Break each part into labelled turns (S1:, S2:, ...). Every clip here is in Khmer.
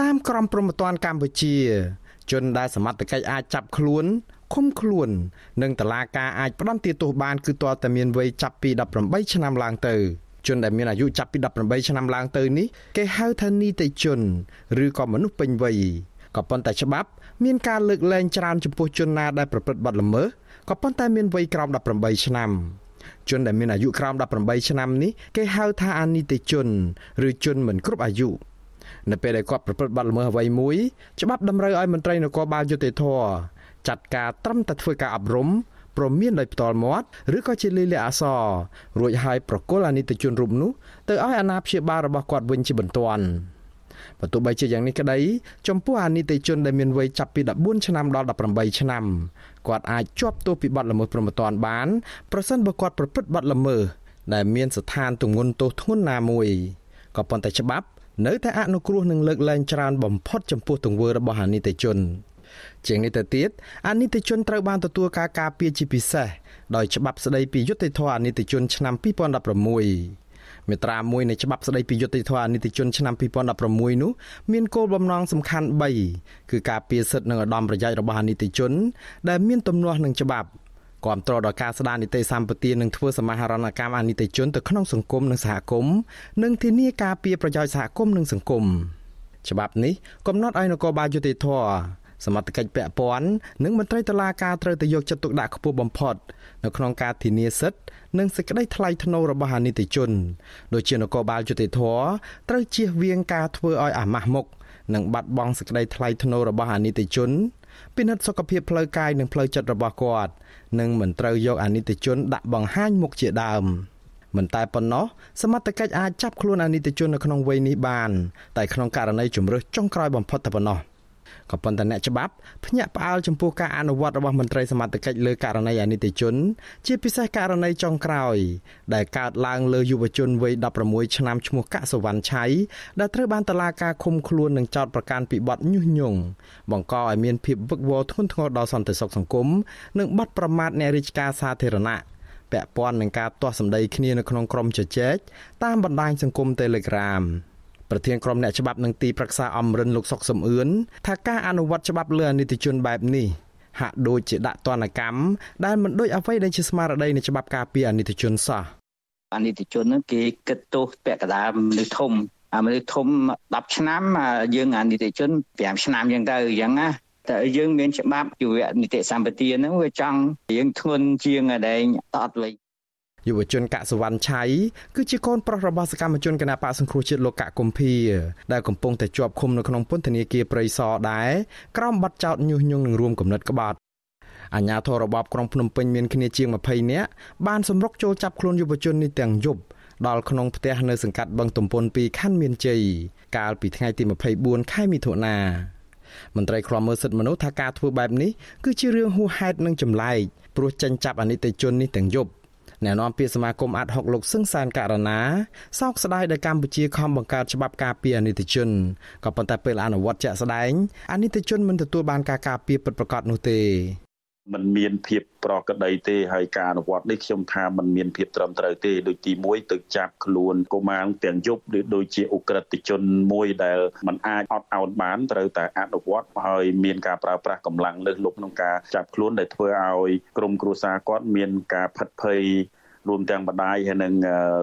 S1: តាមក្រមព្រហ្មទណ្ឌកម្ពុជា ជនដែលសមត្ថកិច្ចអាចចាប់ខ្លួនឃុំខ្លួន និងតឡាការអាចផ្ដន្ទាទោសបានគឺទាល់តែមានវ័យចាប់ពី18ឆ្នាំឡើងទៅជនដែលមានអាយុចាប់ពី18ឆ្នាំឡើងទៅនេះគេហៅថានីតិជន ឬក៏មនុស្សពេញវ័យក៏ប៉ុន្តែច្បាប់មានការលើកលែងច្រើនចំពោះជនណាដែលប្រព្រឹត្តបទល្មើសក៏ប៉ុន្តែមានវ័យក្រោម18ឆ្នាំជនដែលមានអាយុក្រោម18ឆ្នាំនេះគេហៅថាអនិច្ចជន ឬជនមិនគ្រប់អាយុ នៅពេលដែលគាត់ប្រព្រឹត្តបទល្មើសអ្វីមួយច្បាប់តម្រូវឲ្យមន្ត្រីនគរបាលយុតិធធចាត់ការត្រឹមតែធ្វើការអប់រំព្រមមានដោយផ្ទាល់មាត់ឬក៏ជាលិលាអសររួចហើយប្រគល់អនិច្ចជនរូបនោះទៅឲ្យអាណាព្យាបាលរបស់គាត់វិញជាបន្ទាន់បើទោះបីជាយ៉ាងនេះក្តីចំពោះអានិតិជនដែលមានវ័យចាប់ពី14ឆ្នាំដល់18ឆ្នាំគាត់អាចជាប់ទោសពីបទល្មើសព្រហ្មទណ្ឌបានប្រសិនបើគាត់ប្រព្រឹត្តបទល្មើសដែលមានស្ថានទម្ងន់ទោសធ្ងន់ណាមួយក៏ប៉ុន្តែច្បាប់ នៅតែអនុគ្រោះនឹងលើកលែងច្រើនបំផុតចំពោះទង្វើរបស់អានិតិជនជាងនេះទៅទៀតអនិច្ចជនត្រូវបានទទួលការការពារជាពិសេសដោយច្បាប់ស្តីពីយុត្តិធម៌អនិច្ចជនឆ្នាំ2016មាត្រា1នៃច្បាប់ស្តីពីយុត្តិធម៌អនិច្ចជនឆ្នាំ2016នោះមានគោលបំណងសំខាន់3គឺការពារសិទ្ធិនិងឧត្តមប្រយោជន៍របស់អនិច្ចជន ដែលមានទំនាស់នឹងច្បាប់ គ្រប់គ្រងដល់ការស្ដារនីតិសម្បទានិងធ្វើសមាហរណកម្មអនិច្ចជនទៅក្នុងសង្គមនិងសហគមន៍និងធានាការពារប្រយោជន៍សហគមន៍និងសង្គមច្បាប់នេះកំណត់ឲ្យនគរបាលយុតិធធសមត្ថកិច្ចពាក់ព័ន្ធនិងមន្ត្រីតុលាការត្រូវតែយកចិត្តទុកដាក់ខ្ពស់បំផុតនៅក្នុងការធានាសិទ្ធិនិងសេចក្តីថ្លៃថ្នូររបស់អាណិតជនដូចជានគរបាលយុតិធធត្រូវជៀសវាងការធ្វើឲ្យអាម៉ាស់មុខនិងបាត់បង់សេចក្តីថ្លៃថ្នូររបស់អាណិតជន ពិនិត្យសុខភាពផ្លូវកាយនិងផ្លូវចិត្តរបស់គាត់និងមិនត្រូវយកអាណិតជនដាក់បង្ហាញមុខជាដើមមិនតែប៉ុណ្ណោះសមត្ថកិច្ចអាចចាប់ខ្លួនអាណិតជននៅក្នុងវ័យនេះបានតែក្នុងករណីជំរើសចុងក្រោយបំផុតតែប៉ុណ្ណោះ ក៏ប៉ុន្តែអ្នកច្បាប់ភ្ញាក់ផ្អើលចំពោះការអនុវត្តរបស់មន្ត្រីសមត្ថកិច្ចលើករណីអនិច្ចជន ជាពិសេសករណីចុងក្រោយ ដែលកើតឡើងលើយុវជនវ័យ16ឆ្នាំឈ្មោះកសវណ្ណឆៃដែលត្រូវបានតឡាការឃុំខ្លួននិងចោទប្រកាន់ពីបទញុះញង់បង្កឲ្យមានភាពវឹកវរធ្ងន់ធ្ងរដល់សន្តិសុខសង្គមនិងបទប្រមាថអ្នករាជការសាធារណៈពាក់ព័ន្ធនឹងការទាស់សម្ដីគ្នានៅក្នុងក្រុមជជែកតាមបណ្ដាញសង្គម Telegram ប្រធានក្រុមអ្នកច្បាប់នឹងទីប្រឹក្សាអំរិនលោកសុកសំអឿនថាការអនុវត្តច្បាប់លើអនិច្ចជនបែបនេះហាក់ដូចជាដាក់ទណ្ឌកម្មដែលមិនដូចអ្វីដែលជាស្មារតីនៃច្បាប់ការពារអនិច្ចជនសោះ
S2: អនិច្ចជនហ្នឹងគេគិតទោសពាក់កណ្ដាលមនុស្សធំអាមនុស្សធំ10ឆ្នាំយើងអនិច្ចជន5ឆ្នាំអញ្ចឹងទៅអញ្ចឹងណាតែយើងមានច្បាប់ជីវនីតិសម្បទាហ្នឹងវាចង់រៀងធ្ងន់ជាងដែលតតវិញ
S1: យុវជនកសវណ្ណឆៃគឺជាកូនប្រុសរបស់សកម្មជនគណបកសង្គ្រោះជាតិលោកកកុម្ភាដែលកំពុងតែជាប់ឃុំនៅក្នុងពន្ធនាគារព្រៃសរដែរក្រោមបទចោទញុះញង់នឹងរួមគំនិតក្បត់អាជ្ញាធររបបក្រុងភ្នំពេញមានគ្នាជាង20នាក់បានសម្រុកចូលចាប់ខ្លួនយុវជននេះទាំងយប់ដល់ក្នុងផ្ទះនៅសង្កាត់បឹងទំពុន2ខណ្ឌមានជ័យកាលពីថ្ងៃទី24ខែមិថុនាមន្ត្រីឃ្លាំមើលសិទ្ធិមនុស្សថាការធ្វើបែបនេះគឺជារឿងហួសហេតុនិងចម្លែកព្រោះចិញ្ចាប់អនិច្ចជននេះទាំងយប់ អ្នកនាំពាក្យសមាគមអាត់ហុកលោកសឹងសានករណាសោកស្ដាយដែលកម្ពុជាខំបង្កើតច្បាប់ការពារអនិច្ចជនក៏ប៉ុន្តែពេលអនុវត្តជាក់ស្ដែងអនិច្ចជនមិនទទួលបានការការពារពិតប្រាកដនោះទេ
S3: มันមានភាពប្រក្រតីទេហើយការអនុវត្តនេះខ្ញុំថាมันមានភាពត្រឹមត្រូវទេដូចទី1ទៅចាប់ខ្លួនកុមារទាំងយប់ឬដូចជាអ ுக ្រិតជនមួយដែលมันអាចអត់អោនបានត្រូវតែអនុវត្តហើយមានការប្រើប្រាស់កម្លាំងលើសលប់ក្នុងការចាប់ខ្លួនដែលធ្វើឲ្យក្រុមគ្រួសារគាត់មានការផិតភ័យ រួមទាំងបដាយហើយនឹង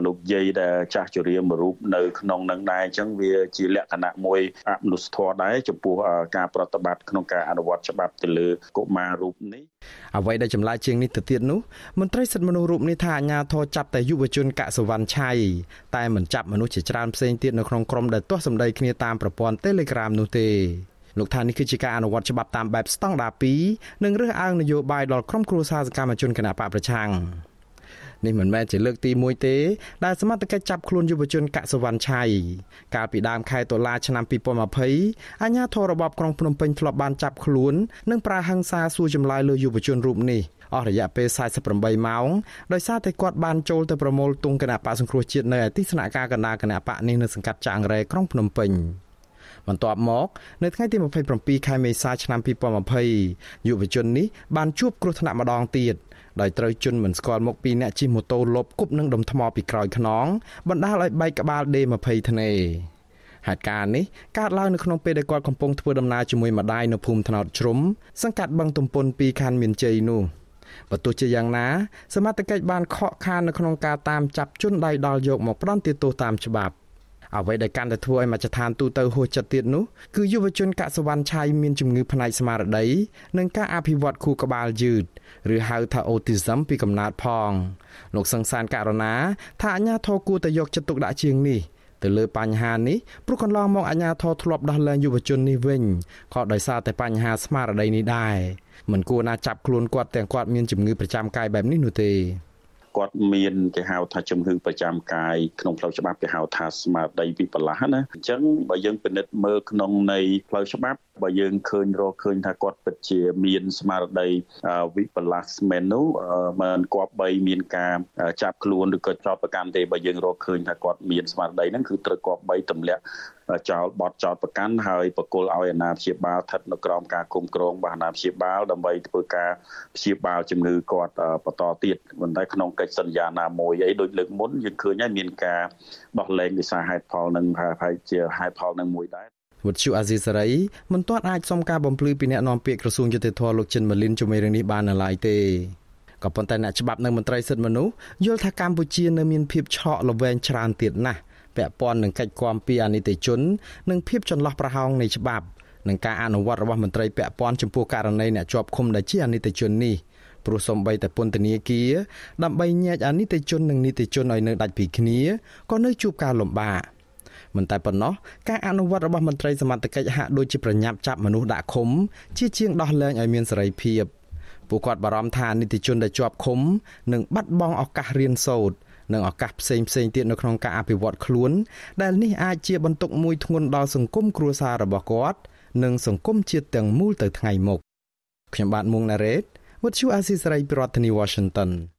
S3: លោកយាយដែលចាស់ជរាមួយរូបនៅក្នុងនឹងដែរអញ្ចឹងវាជាលក្ខណៈមួយអមនុស្សធម៌ដែរចំពោះការប្រតិបត្តិក្នុងការអនុវត្តច្បាប់ទៅលើកុមាររូបនេះ
S1: អ្វីដែលចម្លែកជាងនេះទៅទៀតនោះមន្ត្រីសិទ្ធិមនុស្សរូបនេះថាអាញាធរចាប់តែយុវជនកសវណ្ណឆៃតែមិនចាប់មនុស្សជាច្រើនផ្សេងទៀតនៅក្នុងក្រុមដែលទាស់សម្ដីគ្នាតាមប្រព័ន្ធ Telegram នោះទេលោកថានេះគឺជាការអនុវត្តច្បាប់តាមបែបស្តង់ដារ2និងរើសអើងនយោបាយដល់ក្រុមគ្រួសារសកម្មជនគណបកប្រឆាំង នេះមិនមែនជាលើកទី1ទេដែលសមត្ថកិច្ចចាប់ខ្លួនយុវជនកសវណ្ណឆៃកាលពីដើមខែតុលាឆ្នាំ2020អាជ្ញាធររបបក្រុងភ្នំពេញធ្លាប់បានចាប់ខ្លួននិងប្រើហិង្សាសួរចម្លើយលើយុវជនរូបនេះអស់រយៈពេល48ម៉ោងដោយសារតែគាត់បានចូលទៅប្រមូលទង់គណៈបកសង្គ្រោះជាតិនៅឯទីស្នាក់ការកណ្ដាលគណៈបកនេះនៅសង្កាត់ចាងរ៉េក្រុងភ្នំពេញបន្ទាប់មកនៅថ្ងៃទី27ខែមេសាឆ្នាំ2020យុវជននេះបានជួបគ្រោះថ្នាក់ម្ដងទៀត ដោយត្រូវជន់មិនស្គាល់មុខពីអ្នកជិះម៉ូតូលបគប់នឹងដុំថ្មពីក្រោយខ្នងបណ្ដាលឲ្យបែកក្បាលដេ20ធ្នេហេតុការណ៍នេះកើតឡើងនៅក្នុងពេលដែលគាត់កំពុងធ្វើដំណើរជាមួយម្ដាយនៅភូមិថ្នោតជ្រុំសង្កាត់បឹងទំពុនពីខណ្ឌមានជ័យនោះបើទោះជាយ៉ាងណាសមត្ថកិច្ចបានខកខាននៅក្នុងការតាមចាប់ជនដៃដល់យកមកផ្ដន្ទាទោសតាមច្បាប់ អ្វីដែលកាន់តែធ្វើឲ្យមជ្ឈដ្ឋានទូទៅហួសចិត្តទៀតនោះគឺយុវជនកសវណ្ណឆៃមានជំងឺផ្នែកស្មារតីនិងការអភិវឌ្ឍខួរក្បាលយឺតឬហៅថា autism ពីកំណើតផងលោកសង្សានករណាថាអាញាធរគួរតែយកចិត្តទុកដាក់ជាងនេះទៅលើបញ្ហានេះព្រោះកន្លងមកអាញាធរធ្លាប់ដោះលែងយុវជននេះវិញក៏ដោយសារតែបញ្ហាស្មារតីនេះដែរមិនគួរណាចាប់ខ្លួនគាត់ទាំងគាត់មានជំងឺប្រចាំកាយបែបនេះនោះទេ
S3: គាត់មានគេហៅថាជំងឺប្រចាំកាយក្នុងផ្លូវច្បាប់គេហៅថាស្មារតីវិបលាសណាអញ្ចឹងបើយើងពិនិត្យមើលក្នុងនៃផ្លូវច្បាប់ បើយើងឃើញរកឃើញថាគាត់ពិតជាមានស្មារតីវិបលាសមែននោះមិនគប្បីមានការចាប់ខ្លួនឬក៏ចោទប្រកាន់ទេបើយើងរកឃើញថាគាត់មានស្មារតីហ្នឹងគឺត្រូវគប្បីទម្លាក់ចោលបទចោតប្រកាន់ហើយបកគលឲ្យអាណាព្យាបាលស្ថិតនៅក្រោមការគុំក្រងរបស់អាណាព្យាបាលដើម្បីធ្វើការព្យាបាលជំងឺគាត់បន្តទៀតប៉ុន្តែក្នុងកិច្ចសន្យាណាមួយអីដូចលើកមុនយើងឃើញហើយមានការដោះលែងវិសាហេតុផលនឹងប្រហែលជាហេតុផលនឹងមួយដែរ
S1: វត្តជូអាស៊ីសេរីមិនទាន់អាចសុំការបំភ្លឺពីអ្នកនាំពាក្យក្រសួងយុតិធធម៌លោកចិនម៉ាលីនជាមួយរឿងនេះបាននៅឡើយទេក៏ប៉ុន្តែអ្នកច្បាប់និងមន្ត្រីសិទ្ធិមនុស្សយល់ថាកម្ពុជានៅមានភាពឆក់ល្វែងច្រើនទៀតណាស់ពាក់ព័ន្ធនឹងកិច្ចគាំពីអនិច្ចជន និងភាពចន្លោះប្រហោងនៃច្បាប់និងការអនុវត្តរបស់មន្ត្រីពាក់ព័ន្ធចំពោះករណីអ្នកជាប់ឃុំដែលជាអនិច្ចជននេះព្រោះសំបីតែពន្ធនាគារដើម្បីញែកអនិច្ចជននិងនីតិជនឲ្យនៅដាច់ពីគ្នាក៏នៅជួបការលំបាក មិនតែប៉ុណ្ណោះការអនុវត្តរបស់មន្ត្រីសមត្ថកិច្ចហាក់ដូចជាប្រញាប់ចាប់មនុស្សដាក់ឃុំ ជាជាងដោះលែងឲ្យមានសេរីភាពពួកគាត់បារម្ភថានីតិជនដែលជាប់ឃុំនឹងបាត់បង់ឱកាសរៀនសូត្រនិងឱកាសផ្សេងផ្សេងទៀតនៅក្នុងការអភិវឌ្ឍខ្លួន ដែលនេះអាចជាបន្ទុកមួយធ្ងន់ដល់សង្គមគ្រួសាររបស់គាត់និងសង្គមជាតិទាំងមូលទៅថ្ងៃមុខខ្ញុំបាទមុងណារ៉េត What you Asis ស្រីប្រធានាធិបតី Washington